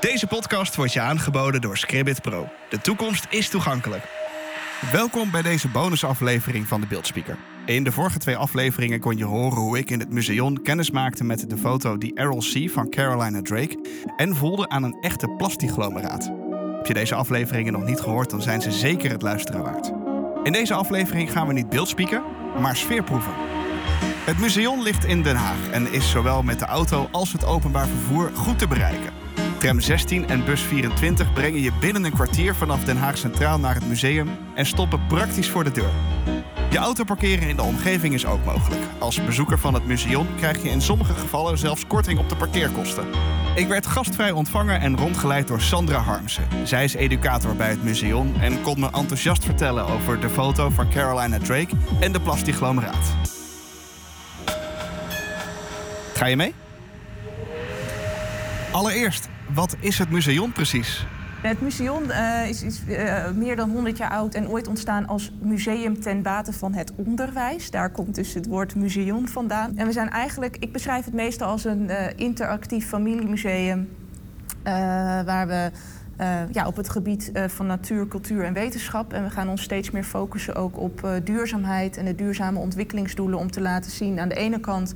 Deze podcast wordt je aangeboden door Scribbit Pro. De toekomst is toegankelijk. Welkom bij deze bonusaflevering van de Beeldspeaker. In de vorige twee afleveringen kon je horen hoe ik in het museum kennis maakte met de foto die Errol C. van Carolina Drake en voelde aan een echte plasticglomeraat. Heb je deze afleveringen nog niet gehoord, dan zijn ze zeker het luisteren waard. In deze aflevering gaan we niet beeldspeaken, maar sfeerproeven. Het museum ligt in Den Haag en is zowel met de auto als het openbaar vervoer goed te bereiken. Tram 16 en bus 24 brengen je binnen een kwartier vanaf Den Haag Centraal naar het museum en stoppen praktisch voor de deur. Je auto parkeren in de omgeving is ook mogelijk. Als bezoeker van het museum krijg je in sommige gevallen zelfs korting op de parkeerkosten. Ik werd gastvrij ontvangen en rondgeleid door Sandra Harmsen. Zij is educator bij het museum en kon me enthousiast vertellen over de foto van Carolina Drake en de plasticglomeraat. Ga je mee? Allereerst, wat is het museum precies? Het museum uh, is, uh, meer dan 100 jaar oud en ooit ontstaan als museum ten bate van het onderwijs. Daar komt dus het woord museum vandaan. En we zijn eigenlijk, ik beschrijf het meestal als een uh, interactief familiemuseum. waar we ja, op het gebied van natuur, cultuur en wetenschap. En we gaan ons steeds meer focussen ook op duurzaamheid en de duurzame ontwikkelingsdoelen om te laten zien aan de ene kant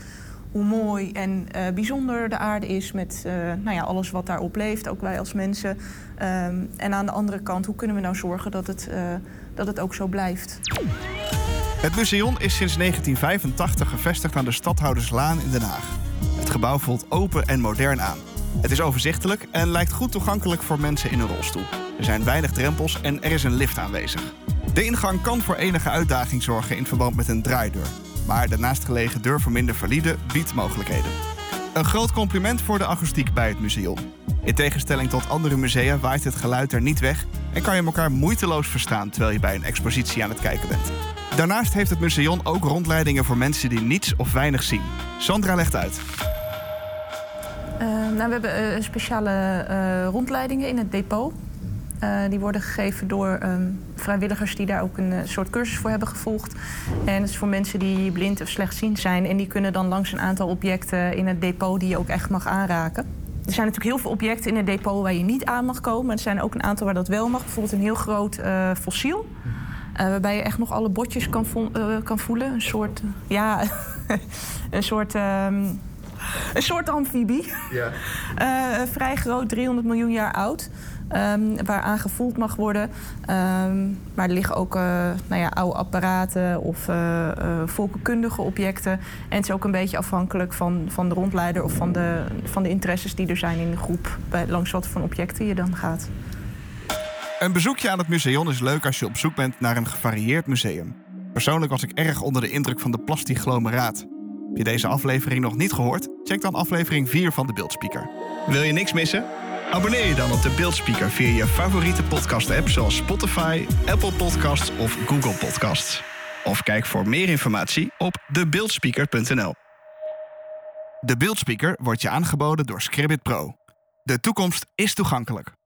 hoe mooi en uh, bijzonder de aarde is met uh, nou ja, alles wat daarop leeft, ook wij als mensen. Um, en aan de andere kant, hoe kunnen we nou zorgen dat het, uh, dat het ook zo blijft? Het museum is sinds 1985 gevestigd aan de Stadhouderslaan in Den Haag. Het gebouw voelt open en modern aan. Het is overzichtelijk en lijkt goed toegankelijk voor mensen in een rolstoel. Er zijn weinig drempels en er is een lift aanwezig. De ingang kan voor enige uitdaging zorgen in verband met een draaideur. Maar de naastgelegen deur voor minder valide biedt mogelijkheden. Een groot compliment voor de akoestiek bij het museum. In tegenstelling tot andere musea waait het geluid er niet weg en kan je elkaar moeiteloos verstaan terwijl je bij een expositie aan het kijken bent. Daarnaast heeft het museum ook rondleidingen voor mensen die niets of weinig zien. Sandra legt uit. Uh, nou, we hebben uh, speciale uh, rondleidingen in het depot. Uh, die worden gegeven door um, vrijwilligers die daar ook een uh, soort cursus voor hebben gevolgd. En het is voor mensen die blind of slechtziend zijn. En die kunnen dan langs een aantal objecten in het depot die je ook echt mag aanraken. Er zijn natuurlijk heel veel objecten in het depot waar je niet aan mag komen. Maar er zijn ook een aantal waar dat wel mag. Bijvoorbeeld een heel groot uh, fossiel. waarbij je echt nog alle botjes kan, kan voelen. Een soort, ja, een soort... Um, een soort amfibie. Ja. vrij groot, 300 miljoen jaar oud. Um, waar aan gevoeld mag worden. Um, maar er liggen ook uh, nou ja, oude apparaten of uh, uh, volkenkundige objecten. En het is ook een beetje afhankelijk van, van de rondleider of van de, van de interesses die er zijn in de groep. Bij, langs wat voor objecten je dan gaat. Een bezoekje aan het museum is leuk als je op zoek bent naar een gevarieerd museum. Persoonlijk was ik erg onder de indruk van de plasticglomeraat. Heb je deze aflevering nog niet gehoord? Check dan aflevering 4 van de Beeldspeaker. Wil je niks missen? Abonneer je dan op de Beeldspeaker via je favoriete podcast-app zoals Spotify, Apple Podcasts of Google Podcasts. Of kijk voor meer informatie op debeeldspeaker.nl. De Beeldspeaker wordt je aangeboden door Scribbit Pro. De toekomst is toegankelijk.